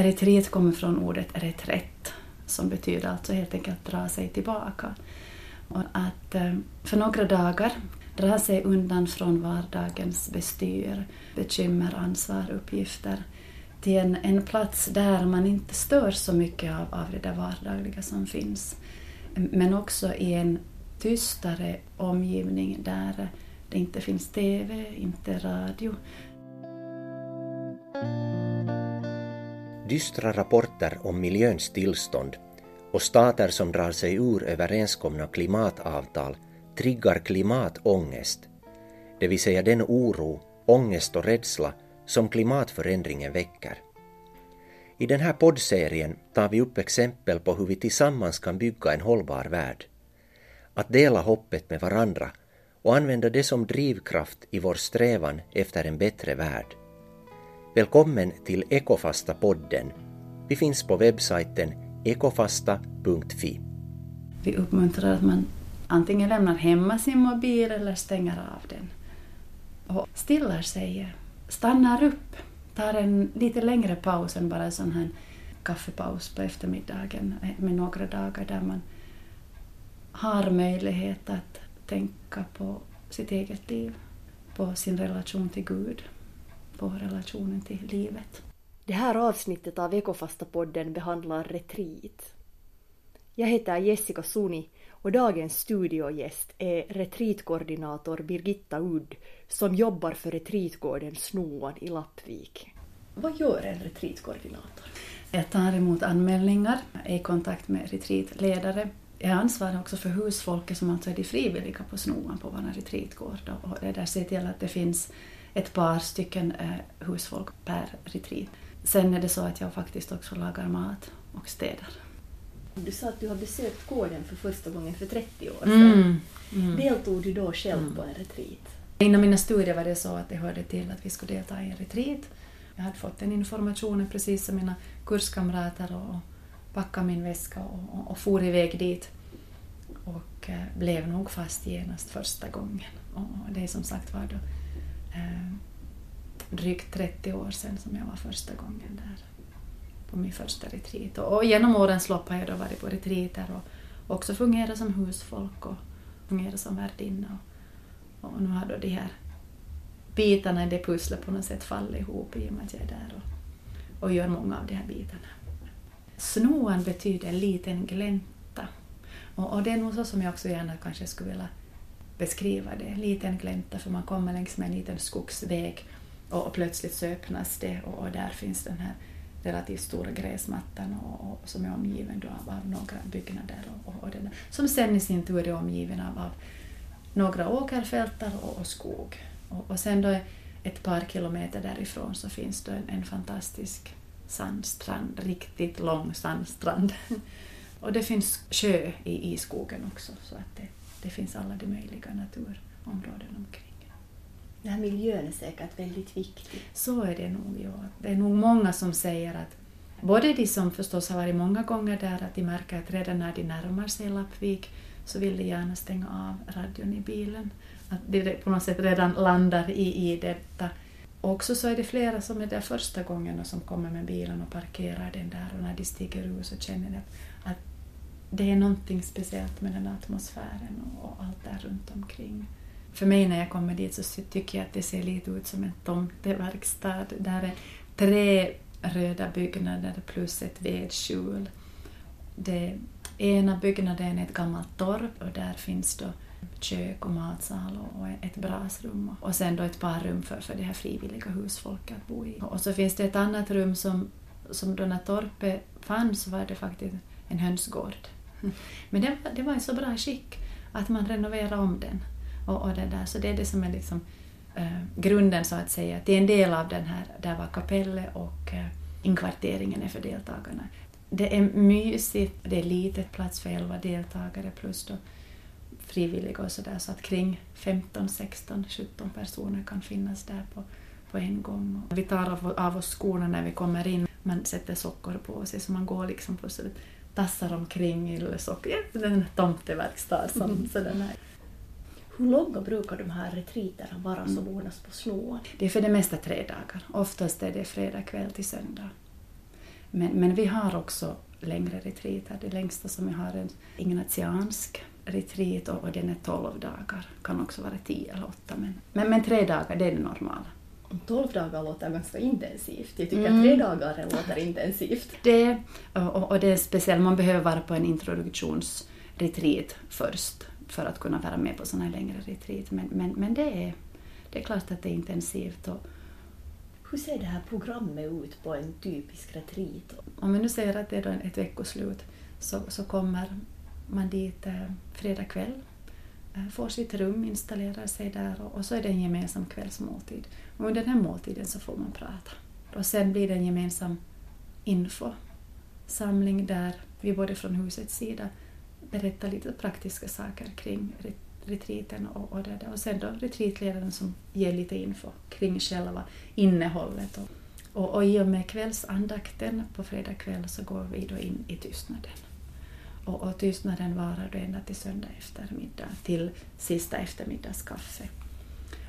Eritreet kommer från ordet reträtt som betyder alltså helt enkelt dra sig tillbaka. Och att eh, för några dagar dra sig undan från vardagens bestyr, bekymmer, ansvar, uppgifter till en, en plats där man inte stör så mycket av, av det där vardagliga som finns. Men också i en tystare omgivning där det inte finns TV, inte radio. Dystra rapporter om miljöns tillstånd och stater som drar sig ur överenskomna klimatavtal triggar klimatångest, det vill säga den oro, ångest och rädsla som klimatförändringen väcker. I den här poddserien tar vi upp exempel på hur vi tillsammans kan bygga en hållbar värld. Att dela hoppet med varandra och använda det som drivkraft i vår strävan efter en bättre värld. Välkommen till Ekofasta-podden. Vi finns på webbsajten ekofasta.fi. Vi uppmuntrar att man antingen lämnar hemma sin mobil eller stänger av den. Och stillar sig, stannar upp, tar en lite längre paus än bara en sån här kaffepaus på eftermiddagen med några dagar där man har möjlighet att tänka på sitt eget liv, på sin relation till Gud, på relationen till livet. Det här avsnittet av Ekofasta-podden behandlar retreat. Jag heter Jessica Suni och dagens studiogäst är retreatkoordinator Birgitta Udd som jobbar för retreatgården Snoan i Lappvik. Vad gör en retreatkoordinator? Jag tar emot anmälningar, är i kontakt med retreatledare. Jag ansvarar också för husfolket som alltså är de frivilliga på Snoan på vår retreatgård och det där ser till att det finns ett par stycken eh, husfolk per retreat. Sen är det så att jag faktiskt också lagar mat och städar. Du sa att du har besökt gården för första gången för 30 år sedan. Mm, mm. Deltog du då själv mm. på en retreat? Inom mina studier var det så att det hörde till att vi skulle delta i en retreat. Jag hade fått den informationen precis som mina kurskamrater och packade min väska och, och, och for iväg dit. Och eh, blev nog fast genast första gången. Och det är som sagt var då eh, drygt 30 år sedan som jag var första gången där på min första retreat. Och genom årens lopp har jag då varit på retreater och också fungerat som husfolk och fungerat som värdinna. Och, och nu har då de här bitarna i det pusslet på något sätt fallit ihop i och med att jag är där och, och gör många av de här bitarna. Snoan betyder liten glänta. Och, och, det är nog så som jag också gärna kanske skulle vilja beskriva det. En liten glänta för man kommer längs med en liten skogsväg och, och plötsligt så öppnas det och, och där finns den här relativt stora gräsmattan och, och, som är omgiven då av, av några byggnader och, och, och den, som sen i sin tur är omgiven av, av några åkerfältar och, och skog. Och, och sen då ett par kilometer därifrån så finns det en, en fantastisk sandstrand, riktigt lång sandstrand. och det finns sjö i, i skogen också så att det, det finns alla de möjliga naturområden omkring. Den här miljön är säkert väldigt viktig. Så är det nog, ja. Det är nog många som säger att både de som förstås har varit många gånger där, att de märker att redan när de närmar sig Lappvik så vill de gärna stänga av radion i bilen. Att de på något sätt redan landar i, i detta. Och också så är det flera som är där första gången och som kommer med bilen och parkerar den där och när de stiger ur så känner de att det är någonting speciellt med den atmosfären och, allt där runt omkring för mig när jag kommer dit så tycker jag att det ser lite ut som en tomteverkstad. Där är tre röda byggnader plus ett vedskjul. Det ena byggnaden är ett gammalt torp och där finns då kök och matsal och ett brasrum och sen då ett par rum för, för det här frivilliga husfolket att bo i. Och så finns det ett annat rum som, som då när torpet fanns så var det faktiskt en hönsgård. Men det, det var i så bra skick att man renoverade om den och, och det där. Så det är det som är liksom, eh, grunden så att säga. Det är en del av den här, där var kapellet och eh, inkvarteringen är för deltagarna. Det är mysigt, det är litet, plats för 11 deltagare plus då frivilliga och sådär så att kring 15, 16, 17 personer kan finnas där på, på en gång. Vi tar av, av oss skorna när vi kommer in, man sätter sockor på sig så man går liksom på så tassar omkring i sockor, en tomteverkstad som mm. sådär. Hur långa brukar de här retriterna vara som mm. ordnas på Snoan? Det är för det mesta tre dagar. Oftast är det fredag kväll till söndag. Men, men vi har också längre retreater. Det längsta som vi har är en ignatiansk retreat och, och den är 12 dagar. Kan också vara 10 eller 8 men, men, men tre dagar det är det normala. 12 dagar låter ganska intensivt. Jag tycker mm. tre dagar låter intensivt. Det, och, och det är speciellt, man behöver vara på en introduktionsretreat först för att kunna vara med på sådana här längre retreat. Men, men, men det, är, det är klart att det är intensivt. Och, hur ser det här programmet ut på en typisk retreat? Om vi nu säger att det är ett veckoslut så, så kommer man dit eh, fredag kväll, eh, Eh, får sitt rum, installerar sig där och, så är det en gemensam kvällsmåltid. Och under den här måltiden så får man prata. Och sen blir det en gemensam infosamling där vi både från husets sida berättar lite praktiska saker kring retriten och, och, det där. och sen då retreatledaren som ger lite info kring själva innehållet. Och, och, och i och med kvällsandakten på fredag kväll så går vi då in i tystnaden. Och, och tystnaden varar ända till söndag eftermiddag, till sista eftermiddagskaffe.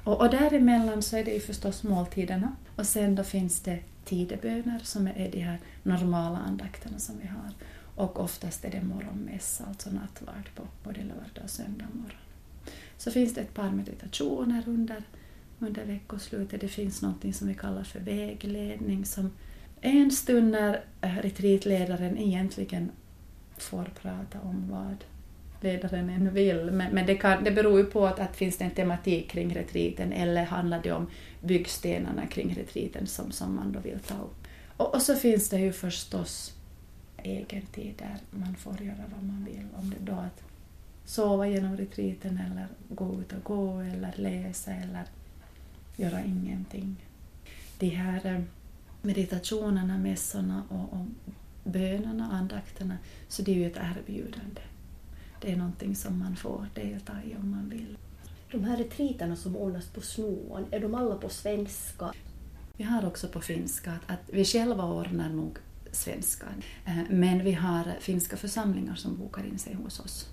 Och, och däremellan så är det ju förstås måltiderna och sen då finns det tideböner som är de här normala andakterna som vi har. Och oftast är det morgonmässa, alltså nattvard på både lördag och söndag morgon. Så finns det ett par meditationer under, under veckoslutet. Det finns något som vi kallar för vägledning som är en stund när retreatledaren egentligen får prata om vad ledaren än vill. Men, men det, kan, det beror ju på att, att finns det en tematik kring retriten eller handlar det om byggstenarna kring retriten som, som man då vill ta upp. Och, och så finns det ju förstås egen tid där man får göra vad man vill. Om det då att sova genom retriten eller gå ut och gå eller läsa eller göra ingenting. De här eh, meditationerna, mässorna och, och bönerna, andakterna, så det är ju ett erbjudande. Det är någonting som man får delta i om man vill. De här retriterna som ordnas på Snoan, är de alla på svenska? Vi har också på finska, att, att vi själva ordnar nog svenska, eh, men vi har finska församlingar som bokar in sig hos oss.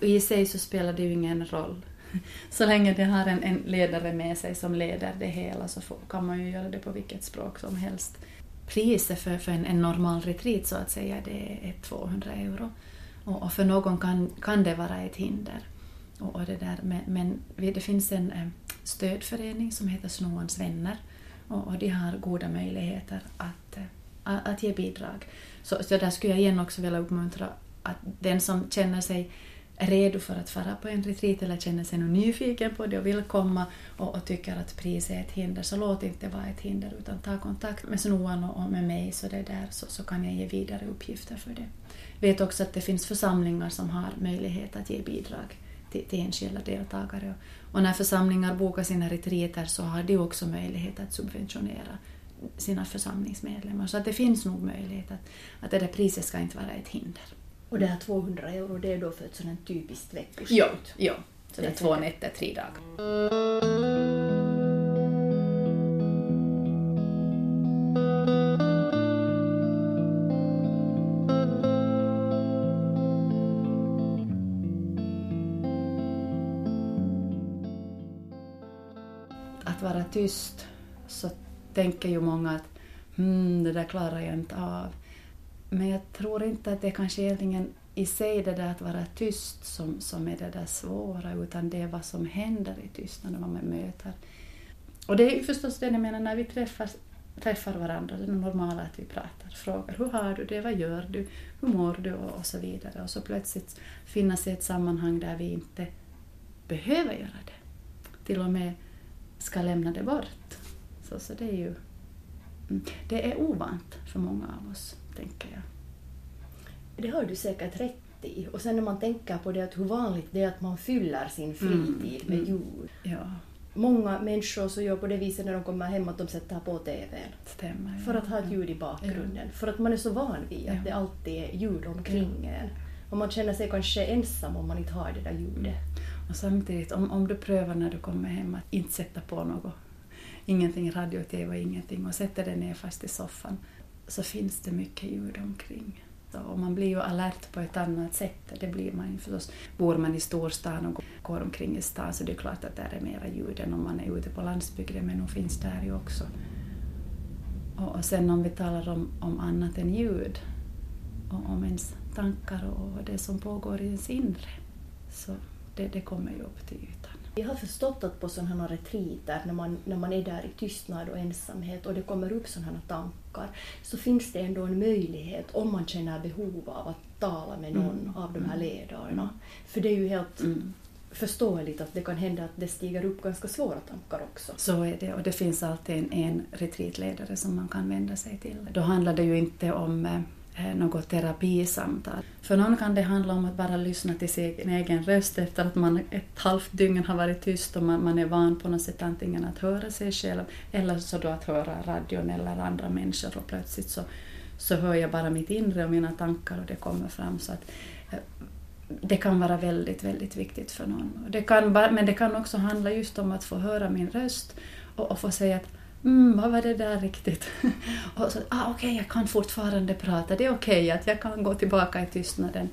I sig så spelar det ju ingen roll. Så länge det har en, en ledare med sig som leder det hela så får, kan man ju göra det på vilket språk som helst. Priset för, för en, en normal retreat så att säga det är 200 euro. Och, och, för någon kan, kan det vara ett hinder. Och, och det där, men, men det finns en eh, stödförening som heter Snåans vänner och, och de har goda möjligheter att, eh, att, att ge bidrag. Så, så där skulle jag igen också vilja uppmuntra att den som känner sig redo för att fara på en retreat eller känner sig nyfiken på det och vill komma och, och tycker att pris är ett hinder, så låt inte vara ett hinder utan ta kontakt med Snoan och, med mig så, det där, så, så kan jag ge vidare uppgifter för det. Jag vet också att det finns församlingar som har möjlighet att ge bidrag till, till enskilda deltagare. Och när församlingar bokar sina retreater så har de också möjlighet att subventionera sina församlingsmedlemmar. Så att det finns nog möjlighet att, att det där priset ska inte vara ett hinder. Och det här 200 euro, det är då för ett sådant typiskt veckoslut? Ja, ja. Så det är två nätter, tre dagar. Att vara tyst så tänker ju många att hmm, det där klarar jag inte av. Men jag tror inte att det är kanske egentligen i sig det där att vara tyst som, som är det där svåra, utan det är vad som händer i tystnaden, vad man möter. Och det är ju förstås det jag menar när vi träffar, träffar varandra, det är normala att vi pratar, frågar hur har du det, vad gör du, hur mår du och, och så vidare. Och så plötsligt finnas i ett sammanhang där vi inte behöver göra det. Till och med ska lämna det bort. Så, så det är ju mm, det är ovant för många av oss tänker jag. Det har du säkert rätt i. Och sen när man tänker på det att hur vanligt det är att man fyller sin fritid mm. med mm. ljud. Ja. Många människor så gör på det viset när de kommer hem att de sätter på TVn. Stämmer, för att ha ett ljud i bakgrunden. Ja. För att man är så van vid att ja. det alltid är ljud omkring en. Och man känner sig kanske ensam om man inte har det där ljudet. Mm. Och samtidigt, om, om du prövar när du kommer hem att inte sätta på något, ingenting radio, TV, ingenting och sätter dig ner fast i soffan så finns det mycket ljud omkring. Och man blir ju alert på ett annat sätt. Det blir man ju förstås. Bor man i storstan och går omkring i stan så det är klart att där är mera ljud än om man är ute på landsbygden, men nog finns där ju också. Och, och sen om vi talar om, om annat än ljud, och om ens tankar och det som pågår i ens inre, så det, det kommer ju upp till ytan. Jag har förstått att på sådana här retriter, när man, när man är där i tystnad och ensamhet och det kommer upp sådana tankar, så finns det ändå en möjlighet, om man känner behov av att tala med någon mm. av de här mm. ledarna. För det är ju helt mm. förståeligt att det kan hända att det stiger upp ganska svåra tankar också. Så är det, och det finns alltid en, en retreatledare som man kan vända sig till. Då handlar det ju inte om Eh, Eh, något terapisamtal. För någon kan det handla om att bara lyssna till sin egen röst efter att man ett halvt dygn har varit tyst och man, man är van på något sätt antingen att höra sig själv eller så då att höra radion eller andra människor och plötsligt så, så hör jag bara mitt inre och mina tankar och det kommer fram. Så att, eh, det kan vara väldigt, väldigt viktigt för någon. Det kan, men det kan också handla just om att få höra min röst och, och få säga att mm, vad var det där riktigt? och så, ah, okej, okay, jag kan fortfarande prata, det är okej okay att jag kan gå tillbaka i tystnaden.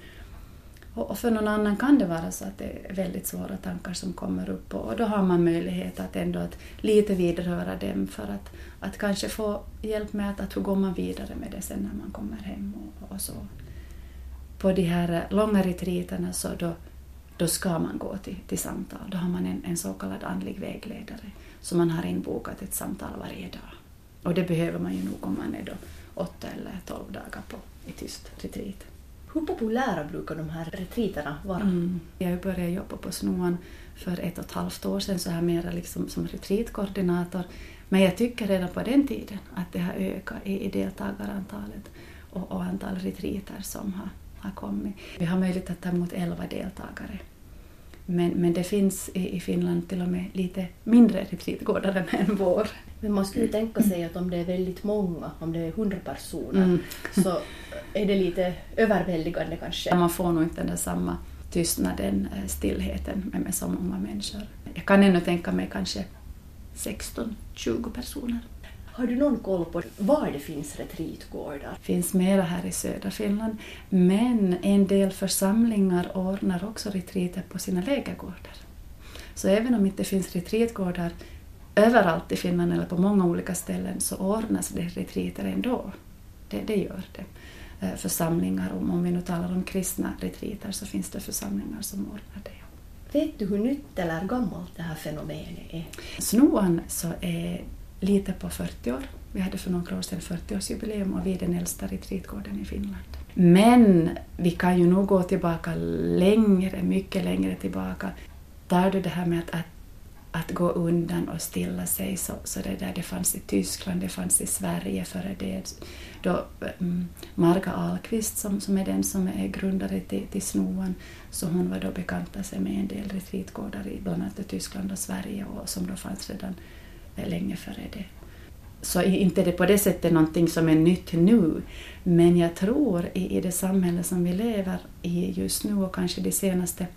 Och, och, för någon annan kan det vara så att det är väldigt svåra tankar som kommer upp och, och då har man möjlighet att ändå att lite vidröra dem för att, att kanske få hjälp med att, att hur går man vidare med det sen när man kommer hem och, och så. På de här långa retreaterna så då, då ska man gå till, till samtal, då har man en, en så kallad andlig vägledare så man har inbokat ett samtal varje dag. Och det behöver man ju nog om man är då åtta eller tolv dagar på i tyst retreat. Hur populära brukar de här retreaterna vara? Mm. Jag började jobba på Snoan för ett och ett halvt år sedan så här mera liksom som retreatkoordinator. Men jag tycker redan på den tiden att det har ökat i, deltagarantalet och, och antal retreater som har, har kommit. Vi har möjlighet att ta emot elva deltagare men, men det finns i, i Finland till och med lite mindre retreatgårdar än vår. Men man skulle tänka sig att om det är väldigt många, om det är hundra personer, mm. så är det lite överväldigande kanske. Man får nog inte den samma tystnaden, eh, stillheten med, med så många människor. Jag kan ännu tänka mig kanske 16-20 personer. Har du någon koll på var det finns retreatgårdar? Det finns mera här i södra Finland, men en del församlingar ordnar också retreater på sina lägergårdar. Så även om det inte finns retreatgårdar överallt i Finland eller på många olika ställen så ordnas det retreater ändå. Det, det gör det. Eh, församlingar, om vi nu talar om kristna retreater så finns det församlingar som ordnar det. Vet du hur nytt eller gammalt det här fenomenet är? Snoan så är lite på 40 år. Vi hade för några år sedan 40-årsjubileum och vi är den äldsta retreatgården i Finland. Men vi kan ju nog gå tillbaka längre, mycket längre tillbaka. Tar du det här med att, att, att gå undan och stilla sig, så, så det där det fanns i Tyskland, det fanns i Sverige före det. Då, um, Marga Ahlqvist, som, som är den som är grundare till, till Snoan, så hon var då bekanta sig med en del retreatgårdar i bland annat Tyskland och Sverige och som då fanns redan länge före det. Så inte är det på det sättet någonting som är nytt nu, men jag tror i, i det samhälle som vi lever i just nu och kanske de senaste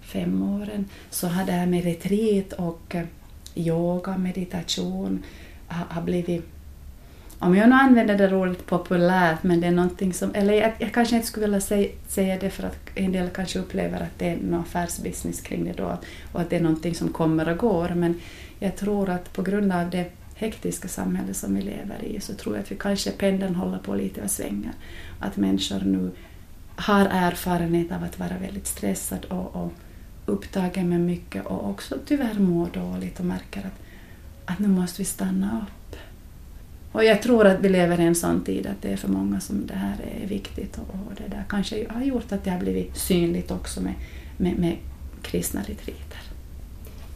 fem åren så har det här med retreat och eh, yoga, meditation har, har blivit om jag nu använder det ordet populärt, men det är någonting som, eller jag, jag kanske inte skulle vilja säga, säga det för att en del kanske upplever att det är någon affärsbusiness kring det då och att det är någonting som kommer och går, men jag tror att på grund av det hektiska samhälle som vi lever i så tror jag att vi kanske pendeln håller på lite och svänger. Att människor nu har erfarenhet av att vara väldigt stressad och, och upptagen med mycket och också tyvärr mår dåligt och märker att, att nu måste vi stanna upp. Och jag tror att vi lever i en sån tid att det är för många som det här är viktigt och, det där kanske har gjort att det har blivit synligt också med, med, med kristna retreater.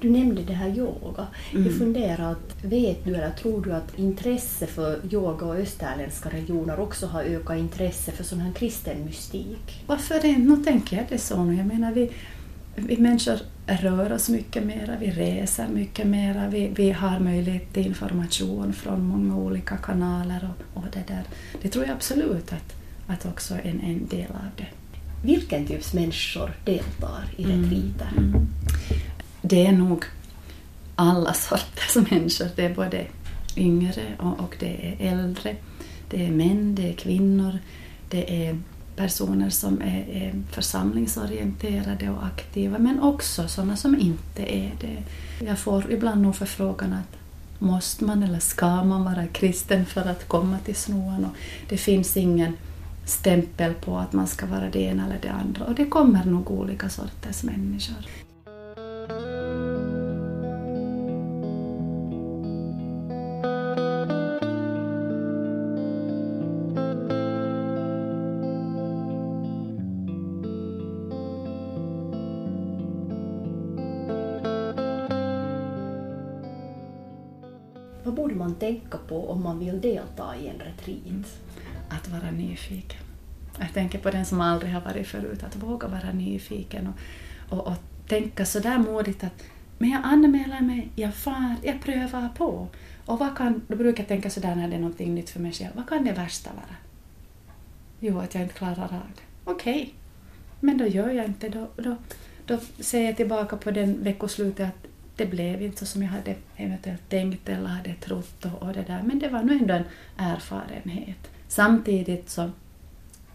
Du nämnde det här yoga. Mm. Jag funderar, vet du eller tror du att intresse för yoga och österländska regioner också har ökat intresse för sån här kristen mystik? Varför inte? Nu tänker jag det så. Jag menar, vi, vi människor rör oss mycket mer, vi reser mycket mer, vi, vi har möjlighet till information från många olika kanaler och, och det där. Det tror jag absolut att, att också är en, en del av det. Vilken typs människor deltar i retriter? Mm. Mm det är nog alla sorters människor. Det är både yngre och, och det är äldre. Det är män, det är kvinnor, det är personer som är, är församlingsorienterade och aktiva, men också sådana som inte är det. Jag får ibland nog förfrågan att måste man eller ska man vara kristen för att komma till snoan. Och det finns ingen stämpel på att man ska vara det ena eller det andra och det kommer nog olika sorters människor. Man vill delta i en retreat? Mm. Att vara nyfiken. Jag tänker på den som aldrig har varit förut, att våga vara nyfiken och, och, och tänka sådär modigt att men jag anmäler mig, jag far, jag prövar på. Och vad kan, då brukar jag tänka sådär när det är någonting nytt för mig själv, vad kan det värsta vara? Jo, att jag inte klarar av det. Okej, okay. men då gör jag inte, då, då, då ser jag tillbaka på den veckoslutet att det blev inte så som jag hade eventuellt tänkt eller hade trott och, och det där, men det var nog ändå en erfarenhet. Samtidigt så,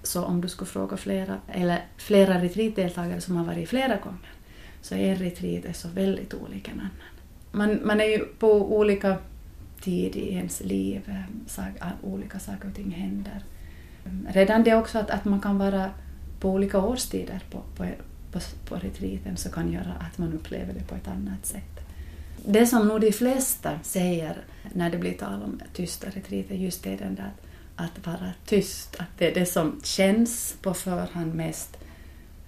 så om du skulle fråga flera, eller flera retreatdeltagare som har varit flera gånger, så en retreat är så väldigt olika en annan. Man, man är ju på olika tid i ens liv, eh, olika saker och ting händer. Redan det också att, att man kan vara på olika årstider på, på, på, på retreaten så kan göra att man upplever det på ett annat sätt. Det som nog de flesta säger när det blir tal om tysta retreater, just det den där att vara tyst, att det är det som känns på förhand mest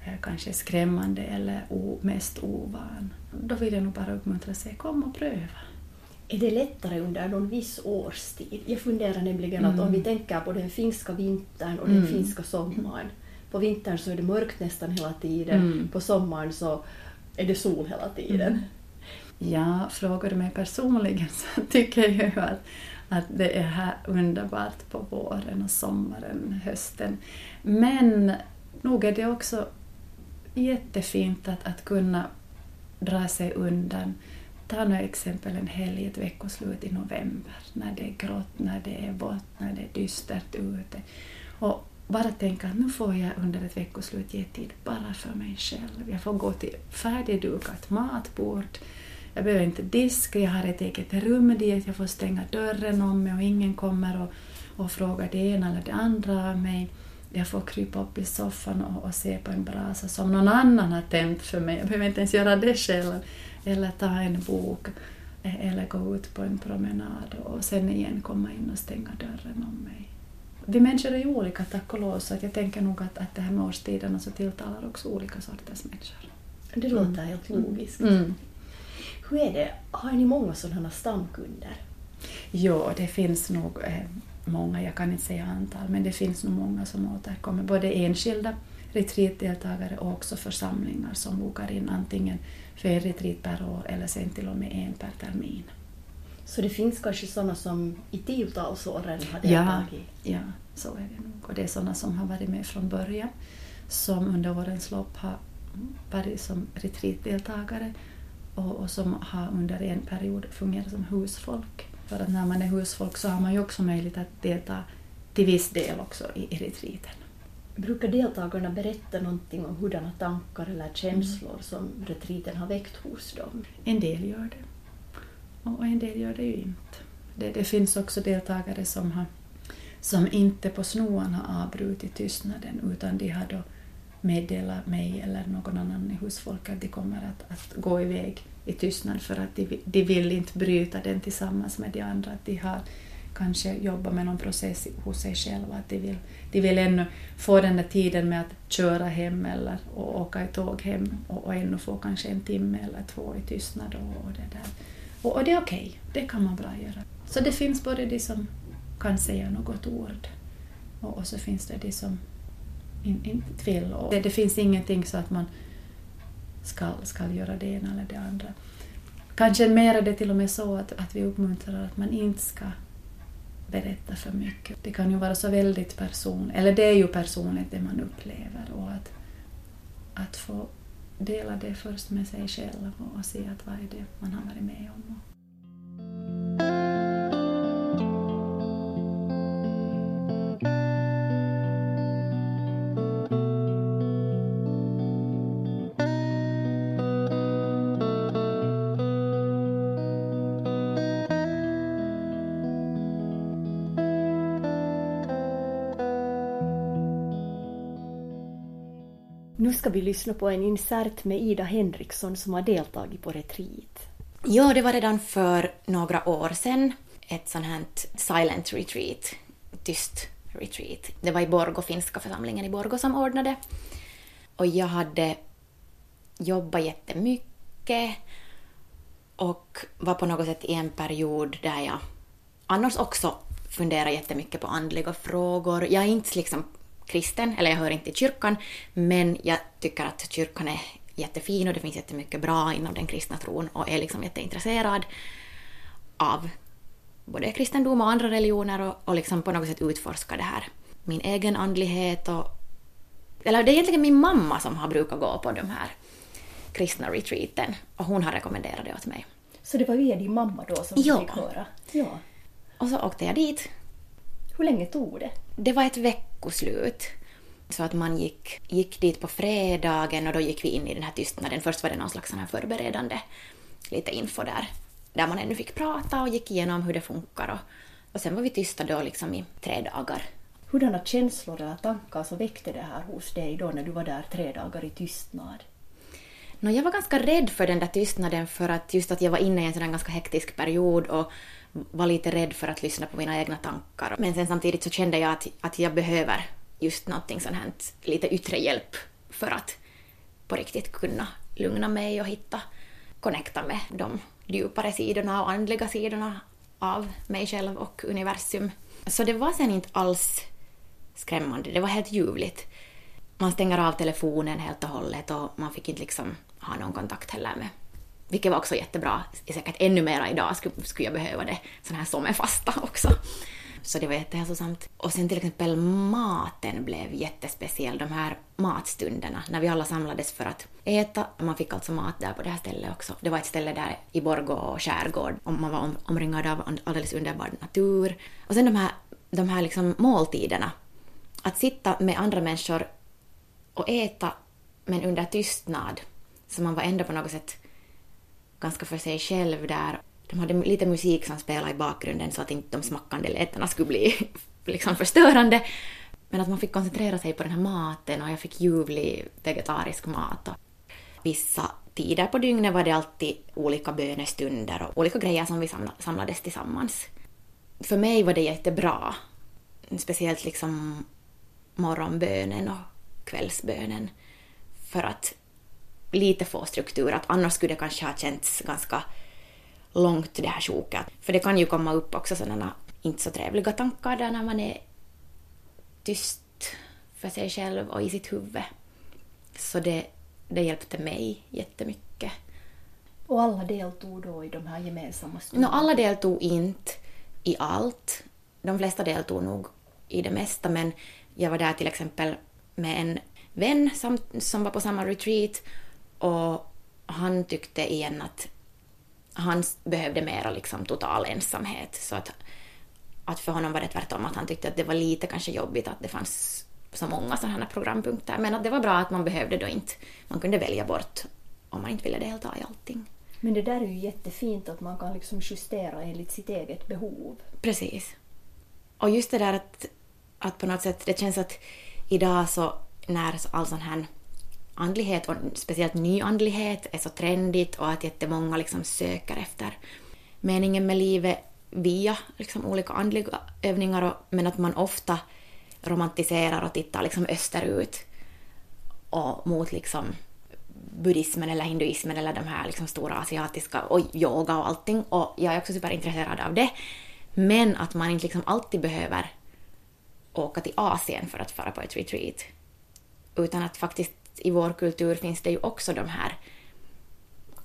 eh, kanske skrämmande eller mest ovan. Då vill jag nog bara uppmuntra sig, kom och pröva. Är det lättare under någon viss årstid? Jag funderar nämligen mm. att om vi tänker på den finska vintern och den mm. finska sommaren. På vintern så är det mörkt nästan hela tiden, mm. på sommaren så är det sol hela tiden. Mm. Ja, frågar du mig personligen så tycker jag ju att, att det är här underbart på våren och sommaren, hösten. Men nog är det också jättefint att, att kunna dra sig undan. Ta nu exempel en helg, ett veckoslut i november, när det är grått, när det är vått, när det är dystert ute. Och bara tänka att nu får jag under ett veckoslut ge tid bara för mig själv. Jag får gå till färdigdukat matbord, jag behöver inte diska, jag har ett eget rum dit jag får stänga dörren om mig och ingen kommer och, och frågar det ena eller det andra av mig. Jag får krypa upp i soffan och, och se på en brasa som någon annan har tänt för mig. Jag behöver inte ens göra det själv. Eller ta en bok eh, eller gå ut på en promenad och sen igen komma in och stänga dörren om mig. Vi människor är ju olika tack och lov så att jag tänker nog att, att det här med årstiderna så tilltalar också olika sorters människor. Det låter mm. helt logiskt. Mm. Hur är det, har ni många sådana stamkunder? Jo, det finns nog eh, många, jag kan inte säga antal, men det finns nog många som återkommer, både enskilda retreatdeltagare och också församlingar som bokar in antingen för en retreat per år eller sen till och med en per termin. Så det finns kanske sådana som i tiotalsåren har deltagit? Ja, ja, så är det nog. Och det är sådana som har varit med från början, som under årens lopp har varit som retreatdeltagare och, och som har under en period fungerat som husfolk. För att när man är husfolk så har man ju också möjlighet att delta till viss del också i, i retreaten. Brukar deltagarna berätta någonting om hurdana tankar eller känslor mm. som retreaten har väckt hos dem? En del gör det, och en del gör det ju inte. Det, det finns också deltagare som, har, som inte på snoan har avbrutit tystnaden utan de har då meddelat mig eller någon annan i husfolk att de kommer att, att gå iväg i tystnad för att de, de vill inte bryta den tillsammans med de andra. Att de har kanske jobbat med någon process hos sig själva. Att de, vill, de vill ännu få den där tiden med att köra hem eller och åka i tåg hem och, och ännu få kanske en timme eller två i tystnad. Och, och det, där. Och, och det är okej, okay. det kan man bra göra. Så det finns både de som kan säga något ord och, och så finns det de som inte in, vill. Och det, det finns ingenting så att man ska, ska göra det ena eller det andra. Kanske mer är det till och med så att, att vi uppmuntrar att man inte ska berätta för mycket. Det kan ju vara så väldigt personligt, eller det är ju personligt det man upplever och att, att få dela det först med sig själv och, se att vad är det man har varit med om. Nu ska vi lyssna på en insert med Ida Henriksson som har deltagit på retreat. Ja, det var redan för några år sedan ett sånt här silent retreat, tyst retreat. Det var i Borgo, finska församlingen i Borgo som ordnade. Och jag hade jobbat jättemycket och var på något sätt i en period där jag annars också funderar jättemycket på andliga frågor. Jag är inte liksom kristen, eller jag hör inte till kyrkan, men jag tycker att kyrkan är jättefin och det finns jättemycket bra inom den kristna tron och är liksom jätteintresserad av både kristendom och andra religioner och, och liksom på något sätt utforska det här. Min egen andlighet och... Eller det är egentligen min mamma som har brukat gå på de här kristna retreaten och hon har rekommenderat det åt mig. Så det var via din mamma då som ja. du fick höra? Ja. Och så åkte jag dit. Hur länge tog det? Det var ett veckoslut. Så att man gick, gick dit på fredagen och då gick vi in i den här tystnaden. Först var det någon slags här förberedande lite info där, där man ännu fick prata och gick igenom hur det funkar. Och, och sen var vi tysta då liksom i tre dagar. Hurdana känslor eller tankar så väckte det här hos dig då när du var där tre dagar i tystnad? No, jag var ganska rädd för den där tystnaden för att just att jag var inne i en sån ganska hektisk period och var lite rädd för att lyssna på mina egna tankar. Men sen samtidigt så kände jag att, att jag behöver just någonting sånt här, lite yttre hjälp för att på riktigt kunna lugna mig och hitta, connecta med de djupare sidorna och andliga sidorna av mig själv och universum. Så det var sen inte alls skrämmande, det var helt ljuvligt. Man stänger av telefonen helt och hållet och man fick inte liksom ha någon kontakt heller med vilket var också jättebra. Säkert ännu mera idag skulle, skulle jag behöva det, sån här sommarfasta också. Så det var jättehälsosamt. Och sen till exempel maten blev jättespeciell, de här matstunderna, när vi alla samlades för att äta. Man fick alltså mat där på det här stället också. Det var ett ställe där i Borgå och skärgård, och man var omringad av alldeles underbar natur. Och sen de här, de här liksom måltiderna. Att sitta med andra människor och äta, men under tystnad. Så man var ändå på något sätt ganska för sig själv där. De hade lite musik som spelade i bakgrunden så att inte de smackande lätena skulle bli liksom förstörande. Men att man fick koncentrera sig på den här maten och jag fick ljuvlig vegetarisk mat. Och vissa tider på dygnet var det alltid olika bönestunder och olika grejer som vi samlades tillsammans. För mig var det jättebra. Speciellt liksom morgonbönen och kvällsbönen. För att lite få struktur, att annars skulle det kanske ha känts ganska långt det här sjoket. För det kan ju komma upp också sådana inte så trevliga tankar där när man är tyst för sig själv och i sitt huvud. Så det, det hjälpte mig jättemycket. Och alla deltog då i de här gemensamma stunderna? No, alla deltog inte i allt. De flesta deltog nog i det mesta, men jag var där till exempel med en vän som, som var på samma retreat och han tyckte igen att han behövde mera liksom total ensamhet. Så att, att för honom var det tvärtom, att han tyckte att det var lite kanske jobbigt att det fanns så många sådana här programpunkter. Men att det var bra att man behövde då inte, man kunde välja bort om man inte ville delta i allting. Men det där är ju jättefint att man kan liksom justera enligt sitt eget behov. Precis. Och just det där att, att på något sätt, det känns att idag så när all sån här andlighet och speciellt nyandlighet är så trendigt och att jättemånga liksom söker efter meningen med livet via liksom olika andliga övningar och, men att man ofta romantiserar och tittar liksom österut och mot liksom buddhismen eller hinduismen eller de här liksom stora asiatiska och yoga och allting och jag är också superintresserad av det. Men att man inte liksom alltid behöver åka till Asien för att fara på ett retreat. Utan att faktiskt i vår kultur finns det ju också de här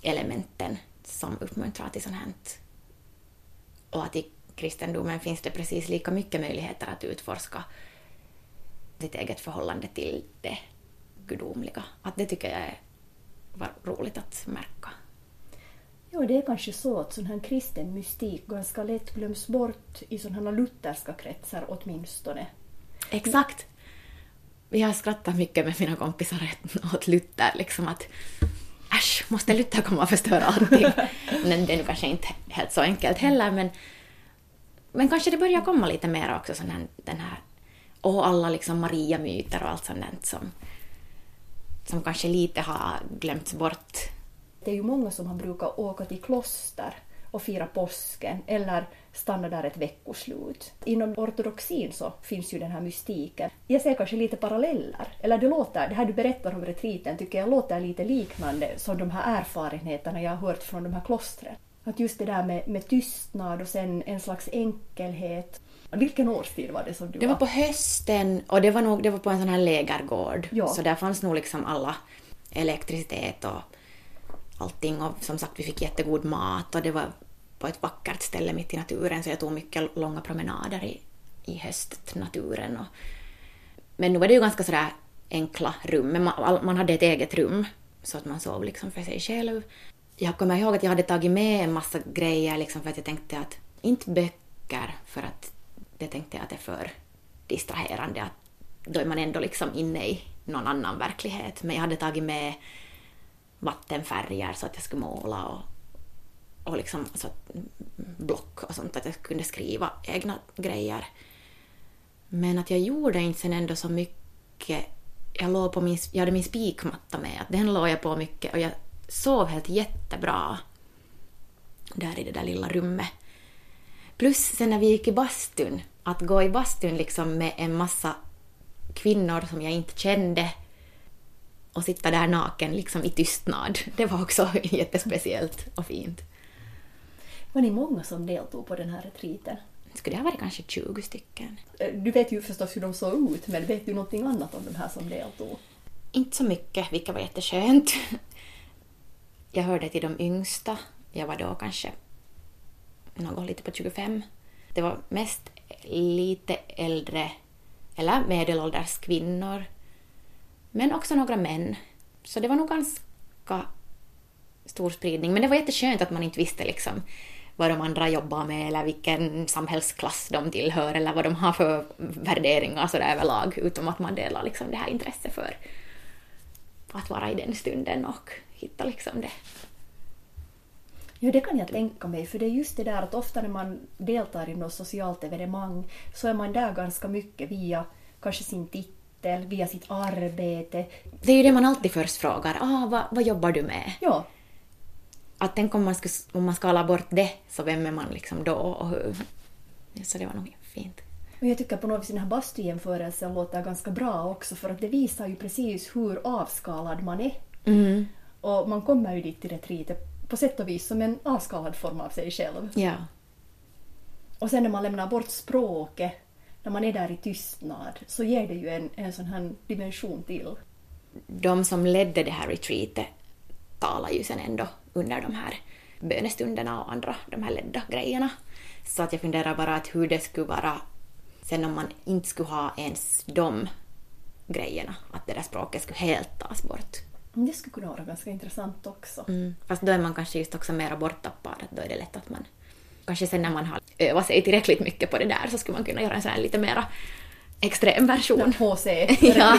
elementen som uppmuntrar till sånt här. Och att i kristendomen finns det precis lika mycket möjligheter att utforska sitt eget förhållande till det gudomliga. Att det tycker jag var roligt att märka. Ja, det är kanske så att sån här kristen mystik ganska lätt glöms bort i sådana lutherska kretsar åtminstone. Exakt vi har skrattat mycket med mina kompisar åt Luther, liksom att äsch, måste Luther komma och förstöra allting? men det är nu kanske inte helt så enkelt heller, men, men kanske det börjar komma lite mer också, sån här, den här, och alla liksom Maria-myter och allt sånt som som kanske lite har glömts bort. Det är ju många som har brukat åka till kloster och fira påsken eller stanna där ett veckoslut. Inom ortodoxin så finns ju den här mystiken. Jag ser kanske lite paralleller. Eller det låter, det här du berättar om retriten tycker jag låter lite liknande som de här erfarenheterna jag har hört från de här klostren. Att just det där med, med tystnad och sen en slags enkelhet. Vilken årstid var det som du Det var på hösten och det var, nog, det var på en sån här lägergård. Ja. Så där fanns nog liksom alla elektricitet och allting och som sagt vi fick jättegod mat och det var på ett vackert ställe mitt i naturen så jag tog mycket långa promenader i, i höstnaturen. Och, men nu var det ju ganska sådär enkla rum, men man, man hade ett eget rum så att man sov liksom för sig själv. Jag kommer ihåg att jag hade tagit med en massa grejer liksom för att jag tänkte att inte böcker för att det tänkte jag att det är för distraherande att då är man ändå liksom inne i någon annan verklighet. Men jag hade tagit med vattenfärger så att jag skulle måla och, och liksom alltså, block och sånt, att jag kunde skriva egna grejer. Men att jag gjorde inte sen ändå så mycket. Jag, låg på min, jag hade min spikmatta med, att den låg jag på mycket och jag sov helt jättebra där i det där lilla rummet. Plus sen när vi gick i bastun, att gå i bastun liksom med en massa kvinnor som jag inte kände och sitta där naken liksom i tystnad. Det var också jättespeciellt och fint. Var ni många som deltog på den här retriten? Skulle det ha varit kanske 20 stycken? Eh, Du vet ju förstås hur de såg ut, men vet du någonting annat om de här som deltog? Inte så mycket, vilket var jätteskönt. Jag hörde till de yngsta. Jag var då kanske något lite på 25. Det var mest lite äldre eller medelålders kvinnor. Men också några män. Så det var nog ganska stor spridning. Men det var jätteskönt att man inte visste liksom vad de andra jobbar med eller vilken samhällsklass de tillhör eller vad de har för värderingar sådär överlag. Utom att man delar liksom det här intresset för att vara i den stunden och hitta liksom det. Jo, det kan jag tänka mig, för det är just det där att ofta när man deltar i något socialt evenemang så är man där ganska mycket via kanske sin titel, via sitt arbete. Det är ju det man alltid först frågar. Ah, vad, vad jobbar du med? Ja, Att tänk om man, skulle, om man skalar bort det, så vem är man liksom då och hur? Så det var nog fint. och jag tycker på något vis den här bastujämförelsen låter ganska bra också för att det visar ju precis hur avskalad man är. Mm. Och man kommer ju dit till retriter på sätt och vis som en avskalad form av sig själv. Ja. Och sen när man lämnar bort språket, när man är där i tystnad, så ger det ju en, en sån här dimension till. De som ledde det här retreatet talar ju sen ändå under de här bönestunderna och andra de här ledda grejerna. Så att jag funderar bara att hur det skulle vara sen om man inte skulle ha ens de grejerna, att det där språket skulle helt tas bort. Det skulle kunna vara ganska intressant också. Mm. Fast då är man kanske just också mera borttappad, att då är det lätt att man... Kanske sen när man har övat sig tillräckligt mycket på det där så skulle man kunna göra en sån här lite mera extrem version. HC. Ja.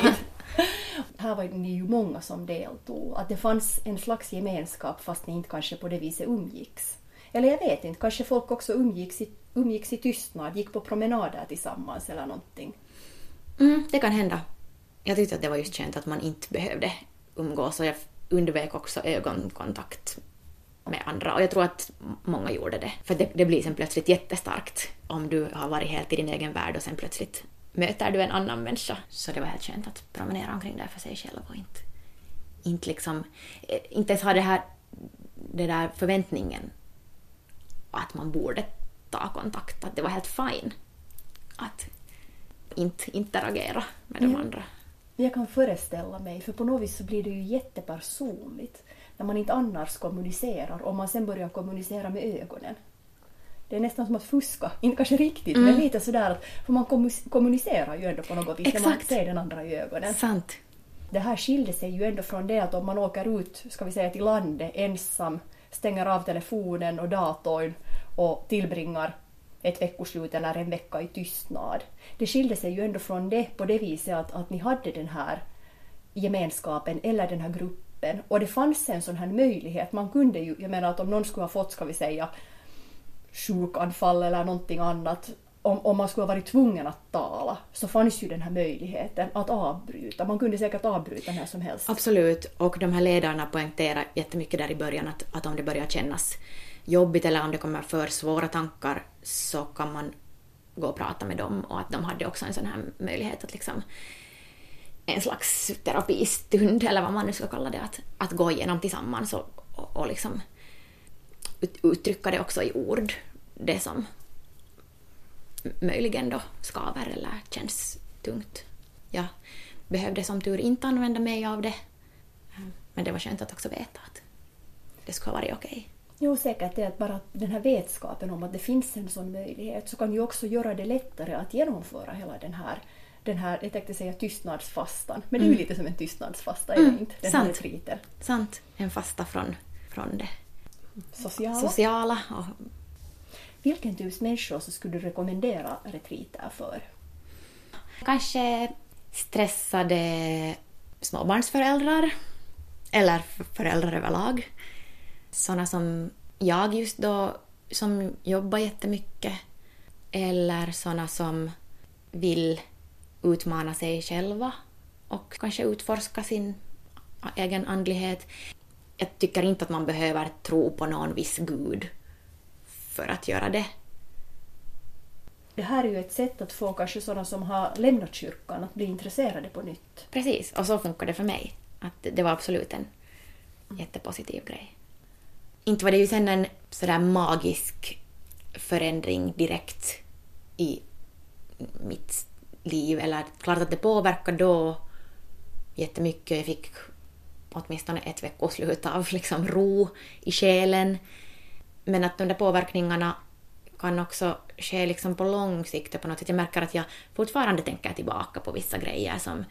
Här var ni ju många som deltog. Att det fanns en slags gemenskap fast ni inte kanske på det viset umgicks. Eller jag vet inte, kanske folk också umgicks i, umgicks i tystnad, gick på promenader tillsammans eller någonting. Mm, det kan hända. Jag tyckte att det var just skönt att man inte behövde umgås och jag undvek också ögonkontakt med andra. Och jag tror att många gjorde det. För det, det blir sen plötsligt jättestarkt om du har varit helt i din egen värld och sen plötsligt möter du en annan människa. Så det var helt skönt att promenera omkring där för sig själv och inte, inte liksom, eh, inte ens ha det här, det där förväntningen att man borde ta kontakt, att det var helt fine att inte interagera med de Ja. andra. Jag kan föreställa mig, för på något vis så blir det ju jättepersonligt när man inte annars kommunicerar och man sen börjar kommunicera med ögonen. Det är nästan som att fuska, inte kanske riktigt men lite sådär att för man kommu- kommunicerar ju ändå på något vis när man Exakt. ser den andra i ögonen. Sant. Det här skilde sig ju ändå från det att om man åker ut, ska vi säga till landet ensam, stänger av telefonen och datorn och tillbringar ett veckoslut eller en vecka i tystnad. Det skilde sig ju ändå från det på det viset att, att ni hade den här gemenskapen eller den här gruppen och det fanns en sån här möjlighet. Man kunde ju, jag menar att om någon skulle ha fått, ska vi säga, sjukanfall eller någonting annat, om, om man skulle ha varit tvungen att tala så fanns ju den här möjligheten att avbryta. Man kunde säkert avbryta när som helst. Absolut, och de här ledarna poängterar jättemycket där i början att, att om det börjar kännas jobbigt eller om det kommer för svåra tankar så kan man gå och prata med dem och att de hade också en sån här möjlighet att liksom en slags terapistund eller vad man nu ska kalla det, att, att gå igenom tillsammans och, och, och liksom uttrycka det också i ord, det som möjligen då skaver eller känns tungt. Jag behövde som tur inte använda mig av det, men det var skönt att också veta att det skulle ha varit okej. Okay. Jo, säkert är att bara den här vetskapen om att det finns en sån möjlighet så kan ju också göra det lättare att genomföra hela den här den här, jag tänkte säga tystnadsfastan, men det är ju mm. lite som en tystnadsfasta, är det mm. inte? Den Sant. här retriten. Sant, en fasta från, från det sociala. sociala och... Vilken typ människor så skulle du rekommendera retriter för? Kanske stressade småbarnsföräldrar eller föräldrar överlag. Såna som jag just då, som jobbar jättemycket. Eller såna som vill utmana sig själva och kanske utforska sin egen andlighet. Jag tycker inte att man behöver tro på någon viss gud för att göra det. Det här är ju ett sätt att få kanske sådana som har lämnat kyrkan att bli intresserade på nytt. Precis, och så funkar det för mig. Att det var absolut en jättepositiv grej. Inte var det ju sen en sådär magisk förändring direkt i mitt liv. Eller klart att det påverkade då jättemycket. Jag fick åtminstone ett veckoslut av liksom ro i själen. Men att de där påverkningarna kan också ske liksom på lång sikt på något sätt. Jag märker att jag fortfarande tänker tillbaka på vissa grejer som,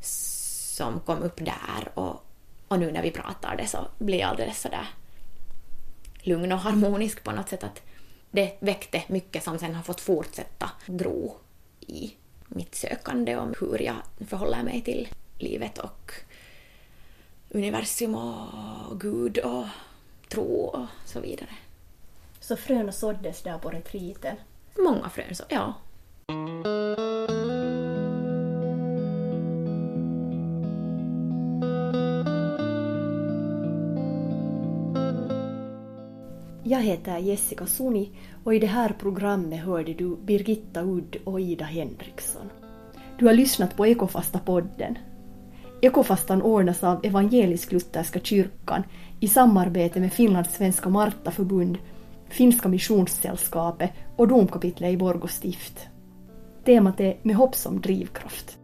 som kom upp där och, och nu när vi pratar det så blir jag alldeles sådär lugn och harmonisk på något sätt att det väckte mycket som sen har fått fortsätta gro i mitt sökande om hur jag förhåller mig till livet och universum och Gud och tro och så vidare. Så frön såddes där på retriten? Många frön, så, ja. Jag heter Jessica Suni och i det här programmet hörde du Birgitta Udd och Ida Henriksson. Du har lyssnat på Ekofasta-podden. Ekofastan ordnas av Evangelisk-Lutherska kyrkan i samarbete med Finlands svenska Martaförbund, Finska missionssällskapet och domkapitlet i Borgå stift. Temat är Med hopp som drivkraft.